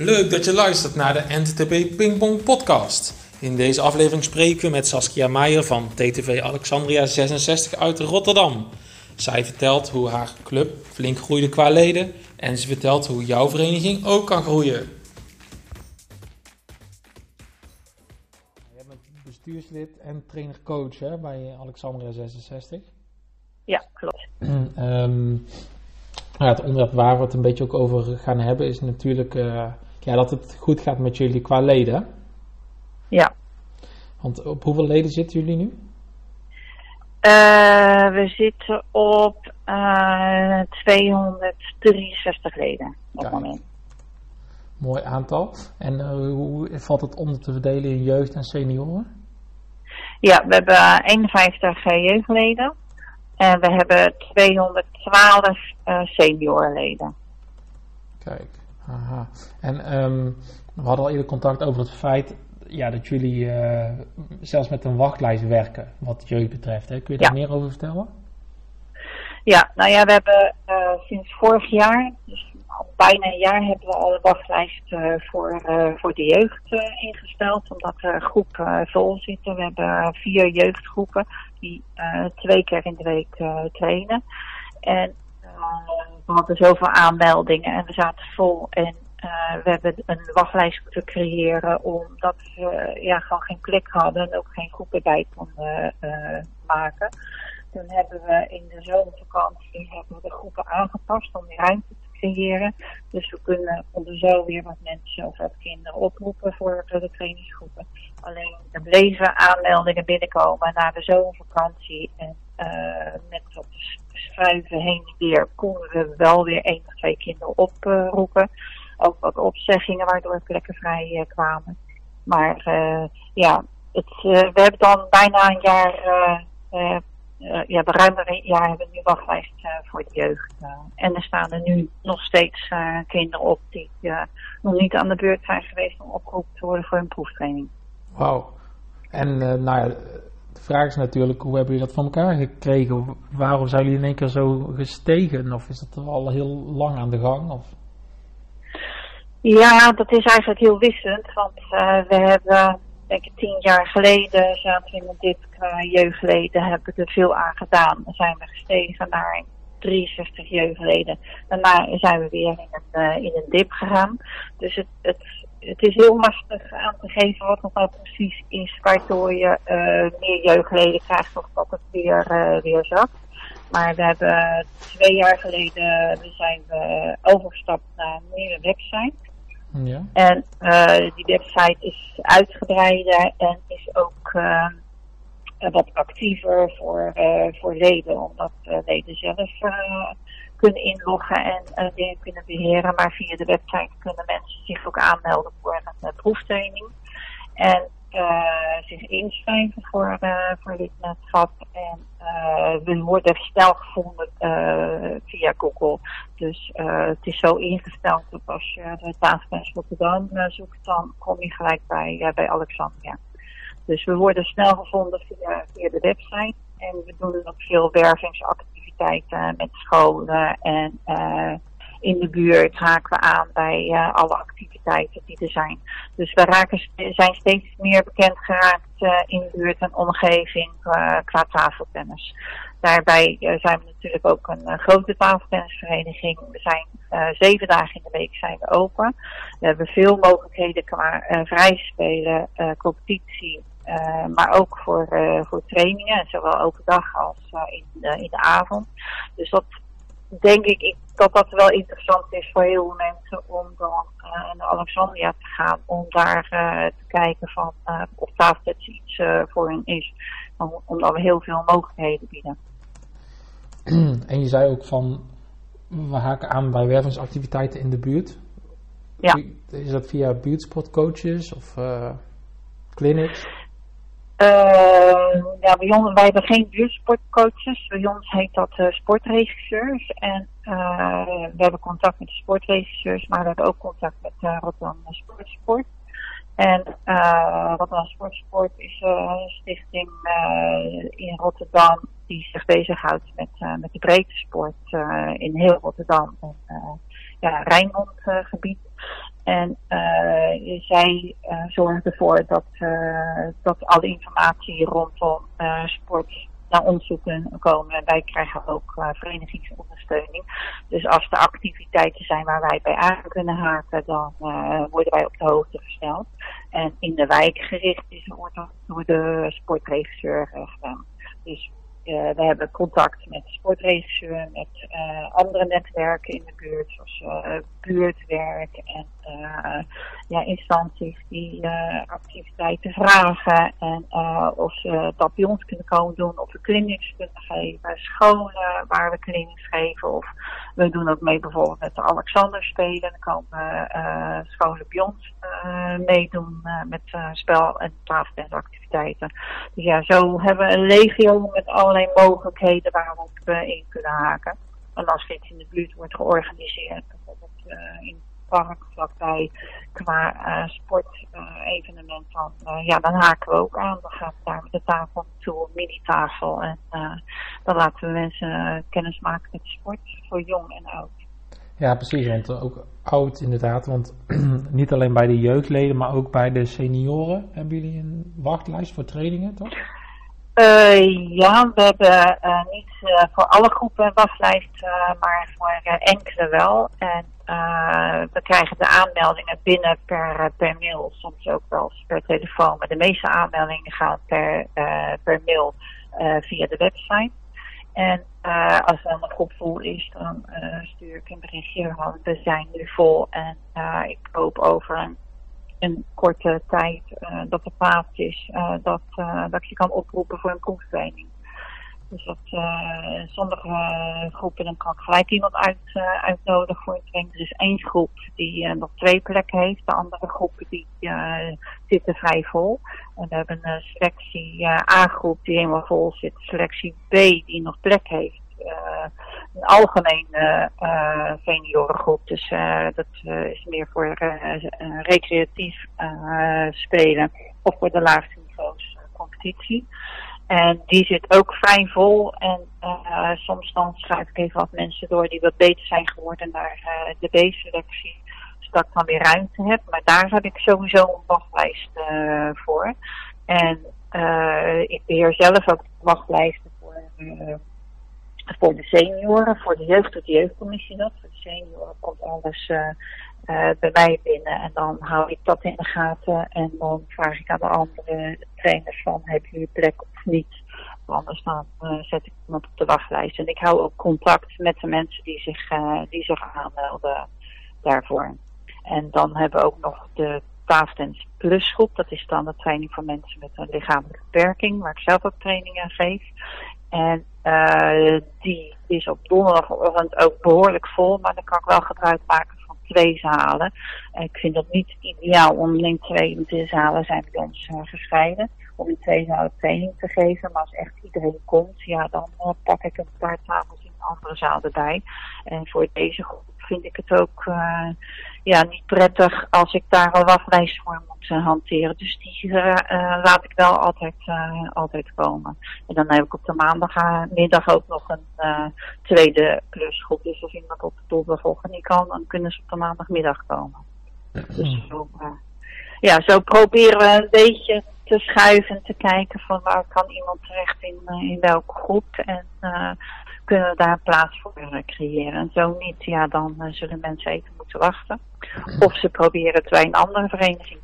Leuk dat je luistert naar de NTTP Pingpong podcast. In deze aflevering spreken we met Saskia Meijer van TTV Alexandria 66 uit Rotterdam. Zij vertelt hoe haar club flink groeide qua leden en ze vertelt hoe jouw vereniging ook kan groeien. Je bent bestuurslid en trainer-coach bij Alexandria 66. Ja, klopt. um, ja, het onderwerp waar we het een beetje ook over gaan hebben is natuurlijk uh, ja, dat het goed gaat met jullie qua leden. Ja. Want op hoeveel leden zitten jullie nu? Uh, we zitten op uh, 263 leden op het moment. Mooi aantal. En uh, hoe valt het onder te verdelen in jeugd en senioren? Ja, we hebben 51 jeugdleden. En we hebben 212 uh, seniorleden. Kijk, aha. En um, we hadden al eerder contact over het feit ja, dat jullie uh, zelfs met een wachtlijst werken, wat jeugd betreft. Hè? Kun je daar ja. meer over vertellen? Ja, nou ja, we hebben uh, sinds vorig jaar, dus al bijna een jaar, hebben we al een wachtlijst uh, voor, voor de jeugd ingesteld. Omdat de groep vol zitten. We hebben vier jeugdgroepen die twee keer in de week trainen. En we hadden zoveel aanmeldingen en we zaten vol. En we hebben een wachtlijst moeten creëren omdat we ja, gewoon geen plek hadden en ook geen groepen bij konden maken. Toen hebben we in de zomervakantie hebben de groepen aangepast om die ruimte te creëren. Dus we kunnen onder weer wat mensen of wat kinderen oproepen voor de trainingsgroepen. Alleen er bleven aanmeldingen binnenkomen na de zomervakantie. En uh, met wat schuiven heen en weer konden we wel weer één of twee kinderen oproepen. Ook wat opzeggingen waardoor plekken vrij uh, kwamen. Maar uh, ja, het, we hebben dan bijna een jaar uh, ja, ruim een jaar hebben we nu wachtlijst uh, voor de jeugd. En er staan er nu nog steeds kinderen op die nog niet aan de beurt zijn geweest om opgeroepen te worden voor een proeftraining. Wauw. En nou ja, de vraag is natuurlijk, hoe hebben jullie dat van elkaar gekregen? Waarom zijn jullie in één keer zo gestegen? Of is dat al heel lang aan de gang? Of? Ja, dat is eigenlijk heel wissend. Want we hebben denk ik tien jaar geleden zaten we in een dip qua jeugdleden, hebben we er veel aan gedaan. Dan zijn we gestegen naar 63 jeugdleden. Daarna zijn we weer in een, uh, in een dip gegaan. Dus het, het, het is heel lastig aan te geven wat het nou precies is, waardoor je uh, meer jeugdleden krijgt of dat het weer, uh, weer zakt. Maar we hebben twee jaar geleden we zijn we overgestapt naar een nieuwe website. Ja. En uh, die website is uitgebreider en is ook wat actiever voor, voor leden, omdat leden zelf kunnen inloggen en dingen kunnen beheren. Maar via de website kunnen mensen zich ook aanmelden voor een proeftraining. En zich inschrijven voor, voor lidmaatschap. En we worden snel gevonden via Google. Dus het is zo ingesteld dat als je de tafeltennis Rotterdam zoekt, dan kom je gelijk bij, bij Alexandria. Dus we worden snel gevonden via, via de website. En we doen ook veel wervingsactiviteiten met scholen en in de buurt haken we aan bij uh, alle activiteiten die er zijn. Dus we raken, zijn steeds meer bekend geraakt uh, in de buurt en omgeving qua tafeltennis. Daarbij zijn we natuurlijk ook een grote tafeltennisvereniging. We zijn zeven dagen in de week zijn we open. We hebben veel mogelijkheden qua vrij spelen, competitie, uh, maar ook voor, uh, voor trainingen, zowel overdag als uh, in, de, in de avond. Dus dat denk ik, ik dat dat wel interessant is voor heel veel mensen om dan naar Alexandria te gaan. Om daar te kijken van of tafeltennis iets voor hen is. Omdat we heel veel mogelijkheden bieden. En je zei ook van, we haken aan bij wervingsactiviteiten in de buurt. Ja. Is dat via buurtsportcoaches of clinics? Uh, ja, bij ons, wij hebben geen buurtsportcoaches. Bij ons heet dat uh, sportregisseurs. En uh, we hebben contact met de sportregisseurs, maar we hebben ook contact met Rotterdam Sportsport. En Rotterdam Sportsport is een stichting in Rotterdam die zich bezighoudt met, met de breedte sport in heel Rotterdam en ja, Rijnmond gebied. En uh, zij uh, ervoor dat, uh, dat alle informatie rondom sport naar ons toe komen. Wij krijgen ook verenigingsondersteuning. Dus als er activiteiten zijn waar wij bij aan kunnen haken, dan worden wij op de hoogte gesteld. En in de wijk gericht is, dat door de sportregisseur gedaan. Dus uh, we hebben contact met sportregisseur, met uh, andere netwerken in de buurt, zoals uh, buurtwerk en ja, instanties die activiteiten vragen. En of ze dat bij ons kunnen komen doen, of we clinics kunnen geven, scholen waar we clinics geven. Of we doen ook mee bijvoorbeeld met de Alexander Spelen. Dan komen scholen bij ons meedoen met spel- en tafeltennisactiviteiten. Dus ja, zo hebben we een legio met allerlei mogelijkheden waarop we in kunnen haken. En als iets in de buurt wordt georganiseerd, bijvoorbeeld uh, in het park vlakbij qua uh, sportevenement, dan, uh, ja, dan haken we ook aan. Dan gaan we daar met de tafel naartoe, een mini-tafel. En dan laten we mensen kennis maken met sport voor jong en oud. Ja, precies. Want ook oud inderdaad. Want niet alleen bij de jeugdleden, maar ook bij de senioren hebben jullie een wachtlijst voor trainingen, toch? Uh, ja, we hebben uh, niet uh, voor alle groepen een wachtlijst, maar voor enkele wel. En we krijgen de aanmeldingen binnen per, per mail, soms ook wel per telefoon. Maar de meeste aanmeldingen gaan per, per mail via de website. En als er een groep vol is, dan stuur ik een berichtje van we zijn nu vol en ik hoop over een korte tijd uh, dat er plaats is, uh, dat, uh, dat je kan oproepen voor een proeftraining. Dus dat sommige groepen, dan kan gelijk iemand uit, uitnodigen voor een training. Er is één groep die nog twee plekken heeft, de andere groepen die zitten vrij vol. En we hebben een selectie A-groep die helemaal vol zit, selectie B die nog plek heeft. Uh, een algemene uh, seniorengroep. Dus uh, dat is meer voor recreatief spelen of voor de laagste niveaus competitie. En die zit ook vrij vol. En soms dan schrijf ik even wat mensen door die wat beter zijn geworden naar de B-selectie. Zodat ik dan weer ruimte heb. Maar daar heb ik sowieso een wachtlijst voor. En ik beheer zelf ook wachtlijsten voor voor de senioren, voor de jeugd doet de jeugdcommissie dat. Voor de senioren komt alles uh, uh, bij mij binnen en dan hou ik dat in de gaten en dan vraag ik aan de andere trainers van hebben jullie plek of niet. Anders dan uh, zet ik iemand op de wachtlijst. En ik hou ook contact met de mensen die zich, die zich aanmelden daarvoor. En dan hebben we ook nog de Taftens Plus groep. Dat is dan de training voor mensen met een lichamelijke beperking, waar ik zelf ook trainingen geef. En uh, die is op donderdagochtend ook behoorlijk vol, maar dan kan ik wel gebruik maken van twee zalen. En ik vind dat niet ideaal om alleen twee, zalen zijn bij ons gescheiden. Om in twee zalen training te geven, maar als echt iedereen komt, ja, dan uh, pak ik een paar tafels in een andere zaal erbij. En voor deze groep vind ik het ook uh, ja, niet prettig als ik daar een wachtlijst voor moet uh, hanteren. Dus die laat ik wel altijd, altijd komen. En dan heb ik op de maandagmiddag ook nog een tweede plusgroep. Dus als iemand op de donderdagochtend niet kan, dan kunnen ze op de maandagmiddag komen. Dus zo, ja, zo proberen we een beetje te schuiven en te kijken van waar kan iemand terecht in, in welke groep. En kunnen we daar plaats voor creëren. En zo niet, ja, dan zullen mensen even moeten wachten. Of ze proberen het bij een andere vereniging.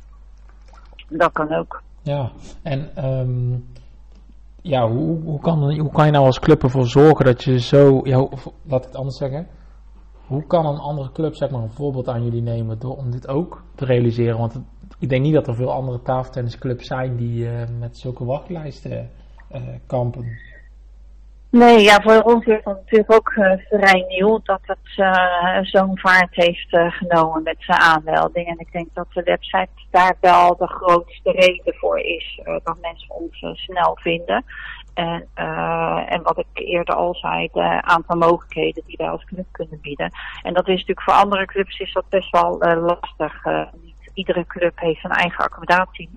Dat kan ook. Ja, en um, ja, hoe, hoe, kan, hoe kan je nou als club ervoor zorgen dat je zo, ja, laat ik het anders zeggen. Hoe kan een andere club zeg maar, een voorbeeld aan jullie nemen door, om dit ook te realiseren? Want ik denk niet dat er veel andere tafeltennisclubs zijn die uh, met zulke wachtlijsten uh, kampen. Nee, ja, voor ons is het natuurlijk ook uh, vrij nieuw dat het uh, zo'n vaart heeft uh, genomen met zijn aanmelding. En ik denk dat de website daar wel de grootste reden voor is dat mensen ons snel vinden. En, en wat ik eerder al zei, de aantal mogelijkheden die wij als club kunnen bieden. En dat is natuurlijk voor andere clubs is dat best wel lastig. iedere club heeft een eigen accommodatie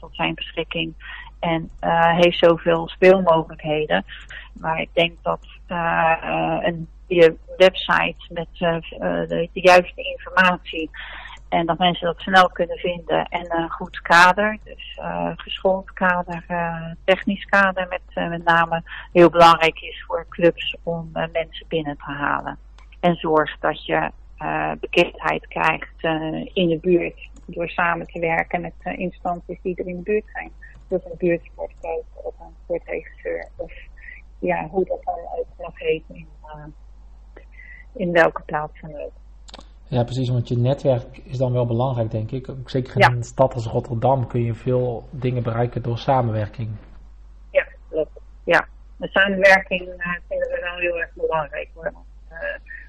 tot zijn beschikking en uh, heeft zoveel speelmogelijkheden. Maar ik denk dat uh, een je website met uh, de, de, juiste informatie En dat mensen dat snel kunnen vinden. En een goed kader, dus geschoold kader, technisch kader met, met name, heel belangrijk is voor clubs om mensen binnen te halen. En zorg dat je bekendheid krijgt in de buurt door samen te werken met instanties die er in de buurt zijn. Dus een buurtsportcoach of een sportregisseur of ja, hoe dat dan ook mag heten in, in welke plaats dan ook. Ja, precies, want je netwerk is dan wel belangrijk, denk ik. Zeker in een stad als Rotterdam kun je veel dingen bereiken door samenwerking. Ja, klopt. Ja, de samenwerking uh, vinden we wel heel erg belangrijk. Hoor. Uh,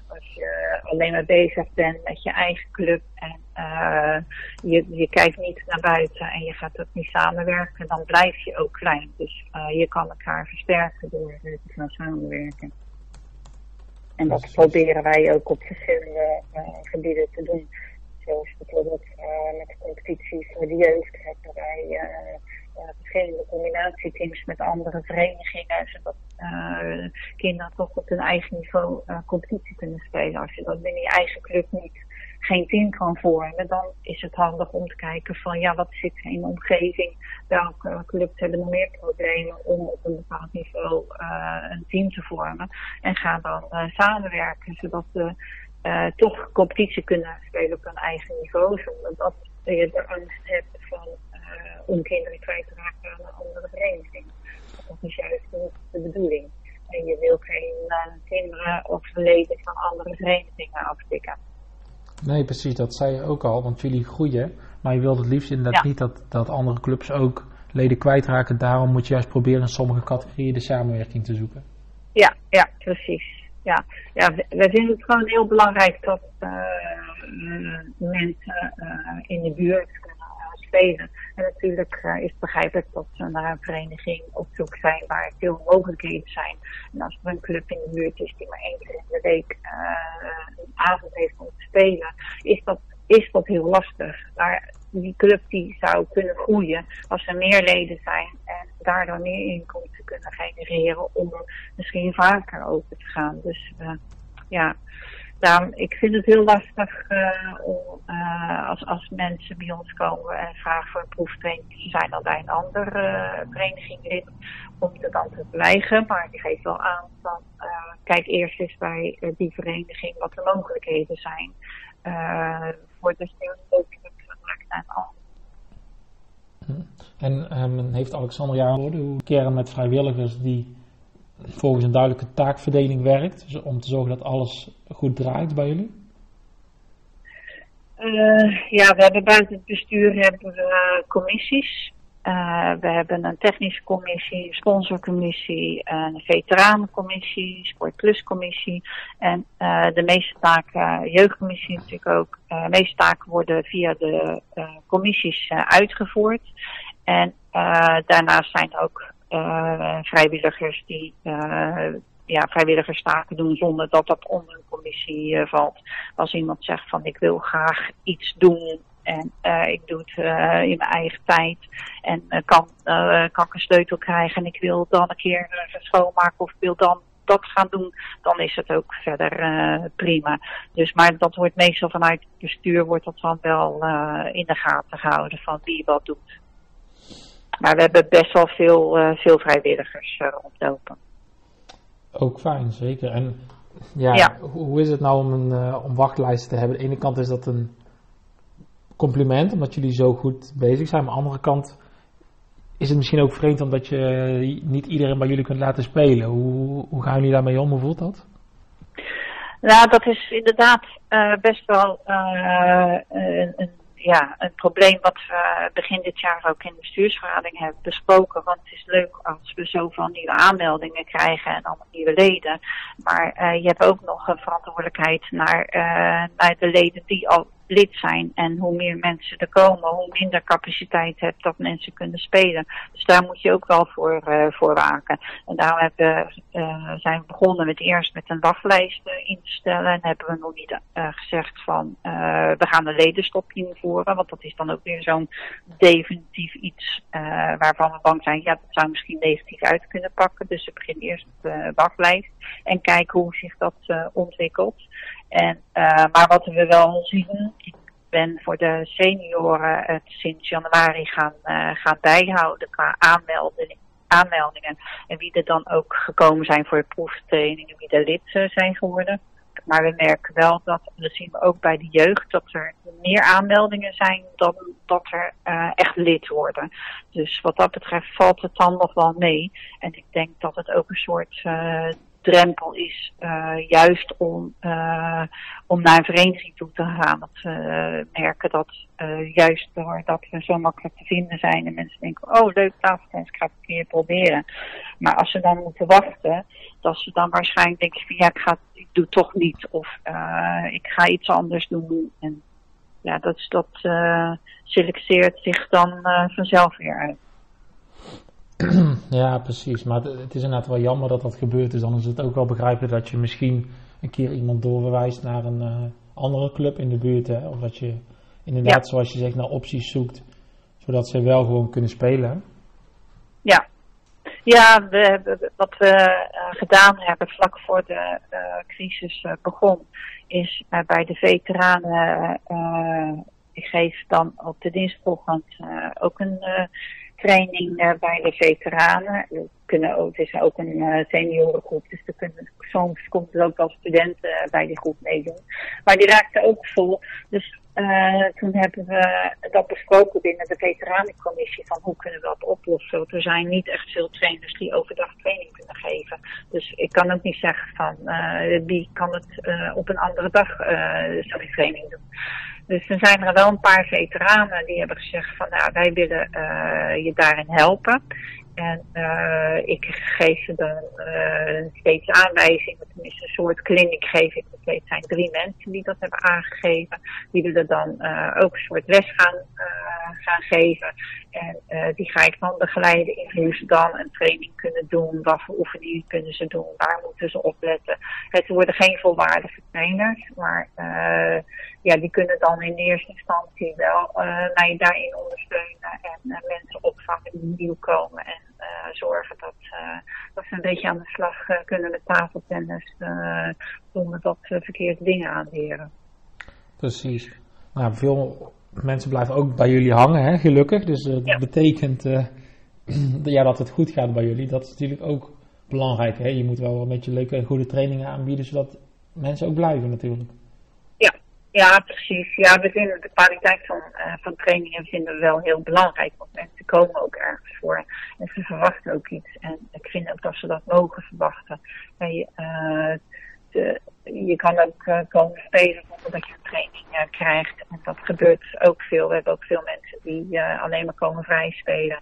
als je alleen maar bezig bent met je eigen club en uh, je, je kijkt niet naar buiten en je gaat ook niet samenwerken, dan blijf je ook klein. Dus je kan elkaar versterken door te gaan samenwerken. En dat proberen wij ook op verschillende uh, gebieden te doen. Zoals bijvoorbeeld met de competitie voor de jeugd hebben wij verschillende combinatieteams met andere verenigingen, zodat kinderen toch op hun eigen niveau competitie kunnen spelen. Als je dat binnen je eigen club niet geen team kan vormen, dan is het handig om te kijken van ja, wat zit er in de omgeving, welke clubs hebben nog meer problemen om op een bepaald niveau uh, een team te vormen. En ga dan uh, samenwerken, zodat we uh, toch competitie kunnen spelen op een eigen niveau, zonder dat je de angst hebt van om kinderen kwijt te raken aan een andere vereniging. Dat is juist niet de bedoeling. En je wil geen kinderen of leden van andere verenigingen afstikken. Nee, precies, dat zei je ook al, want jullie groeien. Maar je wilt het liefst inderdaad niet dat, dat andere clubs ook leden kwijtraken. Daarom moet je juist proberen in sommige categorieën de samenwerking te zoeken. Ja, ja, precies. Ja, ja we vinden het gewoon heel belangrijk dat uh, mensen uh, in de buurt En natuurlijk uh, is het begrijpelijk dat ze naar een vereniging op zoek zijn waar veel mogelijkheden zijn. En als er een club in de buurt is die maar één keer in de week uh, een avond heeft om te spelen, is dat, is dat heel lastig. Maar die club die zou kunnen groeien als er meer leden zijn en daardoor meer inkomsten kunnen genereren om misschien vaker open te gaan. Dus uh, ja, ik vind het heel lastig uh, om, uh, als, als mensen bij ons komen en vragen voor een proeftraining, ze zijn al bij een andere uh, vereniging lid, om er dan te blijven. Maar ik geef wel aan van, kijk eerst eens bij die vereniging wat de mogelijkheden zijn. voordat je een mogelijk gemaakt naar een ander. En um, heeft Alexandria gehoord hoe keren met vrijwilligers die volgens een duidelijke taakverdeling werkt? Dus om te zorgen dat alles goed draait bij jullie? Uh, ja, we hebben buiten het bestuur hebben we commissies. Uh, we hebben een technische commissie, een sponsorcommissie, een veteranencommissie, sportpluscommissie. En de meeste taken, jeugdcommissie natuurlijk ook, de meeste taken worden via de commissies uitgevoerd. En daarnaast zijn ook vrijwilligers die uh, ja, vrijwilligerstaken doen zonder dat dat onder een commissie uh, valt. Als iemand zegt van ik wil graag iets doen en ik doe het in mijn eigen tijd en kan, kan ik een sleutel krijgen en ik wil dan een keer schoonmaken of ik wil dan dat gaan doen, dan is het ook verder prima. Dus, maar dat wordt meestal vanuit het bestuur wordt dat dan wel in de gaten gehouden van wie wat doet. Maar we hebben best wel veel, uh, veel vrijwilligers rondlopen. Ook fijn, zeker. En ja, ja. hoe is het nou om een uh, om wachtlijsten te hebben? Aan de ene kant is dat een compliment, omdat jullie zo goed bezig zijn. Maar aan de andere kant is het misschien ook vreemd omdat je niet iedereen bij jullie kunt laten spelen. Hoe, hoe gaan jullie daarmee om? Hoe voelt dat? Nou, dat is inderdaad best wel een, een ja, een probleem wat we begin dit jaar ook in de bestuursvergadering hebben besproken. Want het is leuk als we zoveel nieuwe aanmeldingen krijgen en allemaal nieuwe leden. Maar uh, je hebt ook nog een verantwoordelijkheid naar, uh, naar de leden die al lid zijn. En hoe meer mensen er komen, hoe minder capaciteit hebt dat mensen kunnen spelen. Dus daar moet je ook wel voor, uh, waken. En daarom hebben, uh, zijn we begonnen met eerst met een wachtlijst uh, in te stellen. En hebben we nog niet gezegd van we gaan een ledenstop invoeren. Want dat is dan ook weer zo'n definitief iets waarvan we bang zijn. Ja, dat zou misschien negatief uit kunnen pakken. Dus we beginnen eerst met de wachtlijst. En kijken hoe zich dat ontwikkelt. En, uh, maar wat we wel zien, ben voor de senioren het sinds januari gaan, gaan bijhouden qua aanmeldingen aanmeldingen. En wie er dan ook gekomen zijn voor de proeftrainingen, wie er lid zijn geworden. Maar we merken wel dat, dat zien we ook bij de jeugd, dat er meer aanmeldingen zijn dan dat er echt lid worden. Dus wat dat betreft valt het dan nog wel mee. En ik denk dat het ook een soort drempel is, uh, juist om, uh, om naar een vereniging toe te gaan. Dat we merken dat juist doordat we zo makkelijk te vinden zijn en mensen denken, oh leuk tafeltennis, ik ga het een keer proberen. Maar als ze dan moeten wachten, dat ze dan waarschijnlijk denken van ja, ik, ga, ik doe toch niet of ik ga iets anders doen. En ja, dat, dat selecteert zich dan vanzelf weer uit. Ja, precies. Maar het is inderdaad wel jammer dat dat gebeurt. Dus dan is het ook wel begrijpelijk dat je misschien een keer iemand doorverwijst naar een uh, andere club in de buurt. Hè? Of dat je inderdaad, zoals je zegt, naar opties zoekt. Zodat ze wel gewoon kunnen spelen. Ja. Ja, we wat we uh, gedaan hebben vlak voor de uh, crisis begon, is bij de veteranen, ik geef dan op de dinsdagochtend ook een training uh, bij de veteranen. We kunnen ook, het is ook een uh, seniorengroep, dus er kunnen, soms komt er ook wel studenten uh, bij die groep meedoen. Maar die raakte ook vol. Dus toen hebben we dat besproken binnen de veteranencommissie van hoe kunnen we dat oplossen. Want er zijn niet echt veel trainers die overdag training kunnen geven. Dus ik kan ook niet zeggen van wie kan het op een andere dag zo'n training doen. Dus er zijn er wel een paar veteranen die hebben gezegd van nou wij willen uh, je daarin helpen. En uh, ik geef ze dan uh, steeds aanwijzingen, tenminste een soort kliniek geef ik. Het zijn drie mensen die dat hebben aangegeven. Die willen dan uh, ook een soort les gaan, gaan geven. En die ga ik dan begeleiden in hoe ze dan een training kunnen doen. Wat voor oefeningen kunnen ze doen, waar moeten ze opletten. Het worden geen volwaardige trainers, maar ja, die kunnen dan in eerste instantie wel mij daarin ondersteunen. En mensen opvangen die nieuw komen. En zorgen dat, uh, dat ze een beetje aan de slag uh, kunnen met tafeltennis zonder dat ze verkeerde dingen aanleren. Precies. Nou, veel mensen blijven ook bij jullie hangen, hè, gelukkig. Dus dat ja. betekent ja, dat het goed gaat bij jullie. Dat is natuurlijk ook belangrijk. Hè? Je moet wel een beetje leuke en goede trainingen aanbieden, zodat mensen ook blijven natuurlijk. Ja, precies. Ja, we vinden de kwaliteit van, uh, van trainingen vinden we wel heel belangrijk. Want mensen komen ook ergens voor. En ze verwachten ook iets. En ik vind ook dat ze dat mogen verwachten. Uh, de, je kan ook uh, komen spelen zonder dat je een training krijgt. En dat gebeurt ook veel. We hebben ook veel mensen die alleen maar komen vrij spelen.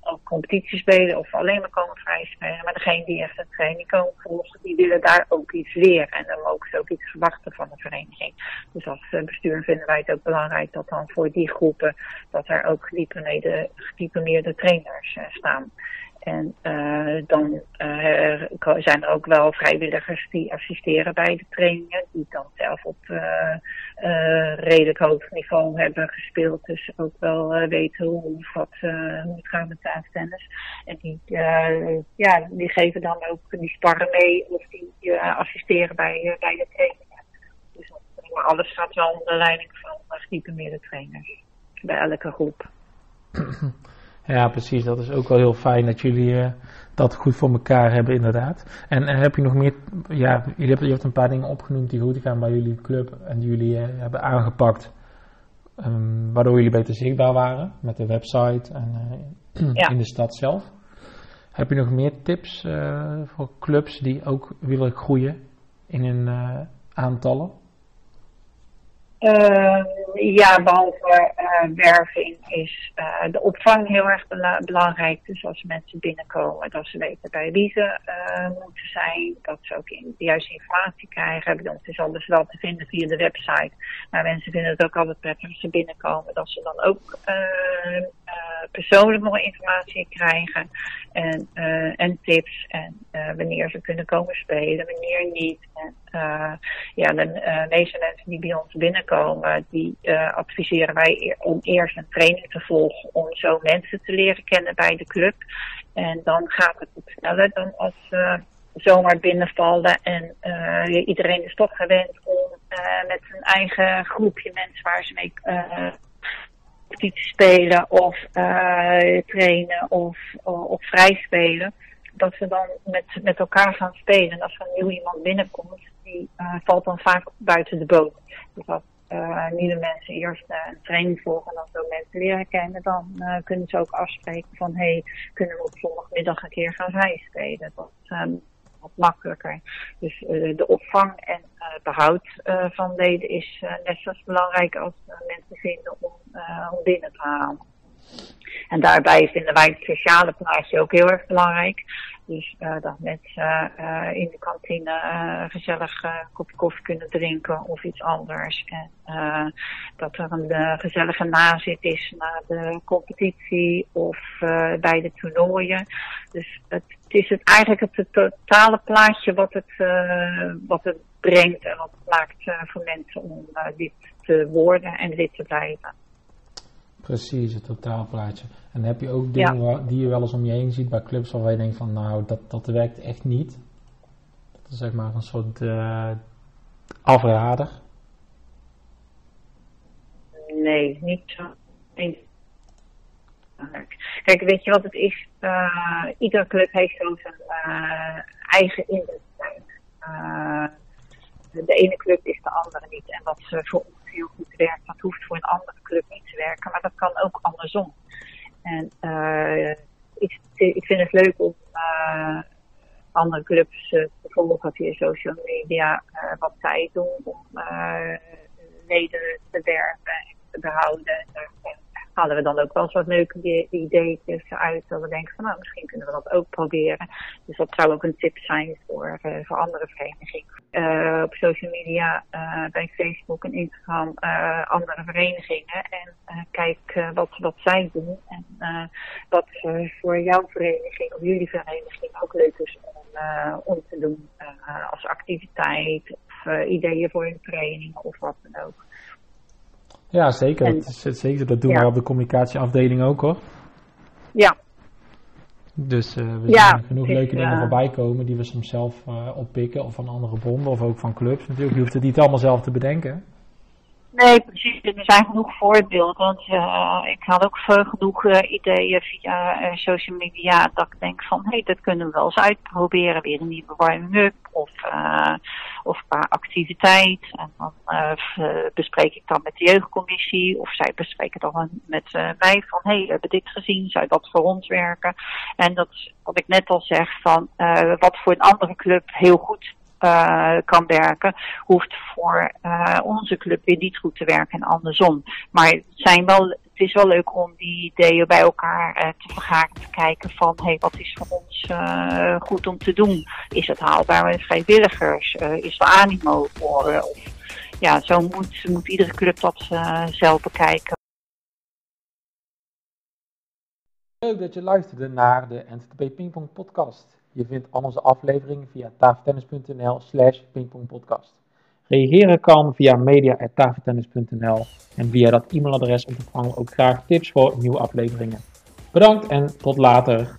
Ook competitie spelen of alleen maar komen vrij spelen. Maar degene die echt een training komen volgen, die willen daar ook iets leren. En dan mogen ze ook iets verwachten van de vereniging. Dus als bestuur vinden wij het ook belangrijk dat dan voor die groepen, dat er ook gediplomeerde, gediplomeerde trainers staan. En uh, dan uh, zijn er ook wel vrijwilligers die assisteren bij de trainingen, die dan zelf op uh, redelijk hoog niveau hebben gespeeld, dus ook wel weten hoe, wat, hoe het gaat met tafeltennis. En die, ja, die geven dan ook, die sparren mee of die assisteren bij, bij de trainingen. Dus alles gaat wel onder leiding van gediplomeerde trainers bij elke groep. Ja, precies. Dat is ook wel heel fijn dat jullie uh, dat goed voor elkaar hebben, inderdaad. En, en heb je nog meer, ja, jullie hebben, je hebt een paar dingen opgenoemd die goed gaan bij jullie club en die jullie uh, hebben aangepakt, um, waardoor jullie beter zichtbaar waren met de website en uh, ja. in de stad zelf. Heb je nog meer tips voor clubs die ook willen groeien in hun aantallen? Uh, ja, behalve uh, werving is uh, de opvang heel erg bela belangrijk. Dus als mensen binnenkomen, dat ze weten bij wie ze moeten zijn. Dat ze ook in, de juiste informatie krijgen. Het is alles wel te vinden via de website. Maar mensen vinden het ook altijd prettig als ze binnenkomen. Dat ze dan ook persoonlijk nog informatie krijgen. En, en tips. En wanneer ze kunnen komen spelen, wanneer niet. En, ja, de meeste mensen die bij ons binnenkomen komen, die uh, adviseren wij om eerst een training te volgen om zo mensen te leren kennen bij de club. En dan gaat het wat sneller dan als uh, zomaar binnenvallen en uh, iedereen is toch gewend om met een eigen groepje mensen waar ze mee competitie spelen of trainen of, of vrij spelen. Dat ze dan met, met elkaar gaan spelen. En als er een nieuw iemand binnenkomt, die valt dan vaak buiten de boot. Dus dat uh, nieuwe mensen eerst uh, een training volgen en dan zo mensen leren kennen, dan kunnen ze ook afspreken van hey, kunnen we op zondagmiddag een keer gaan rijspelen. Dat is um, wat makkelijker. Dus de opvang en behoud van leden is net zo belangrijk als mensen vinden om, om binnen te halen. En daarbij vinden wij het sociale plaatje ook heel erg belangrijk. Dus uh, dat mensen uh, in de kantine uh, gezellig een kopje koffie kunnen drinken of iets anders. En dat er een gezellige nazit is na de competitie of bij de toernooien. Dus het, het is het eigenlijk het totale plaatje wat het, wat het brengt en wat het maakt voor mensen om dit te worden en dit te blijven. Precies, het totaalplaatje. En heb je ook dingen die je wel eens om je heen ziet bij clubs waarvan je denkt van nou, dat, dat werkt echt niet? Dat is zeg maar een soort uh, afrader. Nee, niet zo. Kijk, weet je wat het is? Uh, iedere club heeft zo zijn uh, eigen identiteit. de ene club is de andere niet. En wat voor ons heel goed werkt, dat hoeft voor een andere club niet te werken. Maar dat kan ook andersom. En uh, ik, ik vind het leuk om uh, andere clubs uh, te volgen via social media wat zij doen om leden te werven en te behouden. En halen we dan ook wel wat leuke ideetjes uit. Dat we denken van nou, misschien kunnen we dat ook proberen. Dus dat zou ook een tip zijn voor, uh, voor andere verenigingen. Uh, op social media, uh, bij Facebook en Instagram, andere verenigingen. En kijk wat, wat zij doen. En wat voor jouw vereniging of jullie vereniging ook leuk is om, om te doen. als activiteit of ideeën voor een training of wat dan ook. Ja, zeker. En, dat, is, zeker. dat doen ja. wij op de communicatieafdeling ook hoor. Ja. Dus uh, we ja, zien genoeg leuke dingen voorbij komen die we soms zelf uh, oppikken of van andere bronnen of ook van clubs natuurlijk. Je hoeft het niet allemaal zelf te bedenken. Nee, precies. Er zijn genoeg voorbeelden. Want uh, ik had ook genoeg uh, ideeën via uh, social media. Dat ik denk van, hé, hey, dat kunnen we wel eens uitproberen. Weer een nieuwe warming-up of, of qua activiteit. En dan bespreek ik dan met de jeugdcommissie. Of zij bespreken dan met mij van, hé, hey, we hebben dit gezien. Zou dat voor ons werken? En dat wat ik net al zeg van, wat voor een andere club heel goed uh, kan werken, hoeft voor uh, onze club weer niet goed te werken en andersom. Maar het, zijn wel, het is wel leuk om die ideeën bij elkaar uh, te vergaren, te kijken van hey, wat is voor ons goed om te doen? Is het haalbaar met vrijwilligers? is er animo voor? Of, ja, zo moet, moet iedere club dat zelf bekijken. Leuk dat je luisterde naar de NTTP Pingpong podcast. Je vindt al onze afleveringen via tafeltennis.nl slash pingpongpodcast. Reageren kan via media.tafeltennis.nl en via dat e-mailadres ontvangen we ook graag tips voor nieuwe afleveringen. Bedankt en tot later.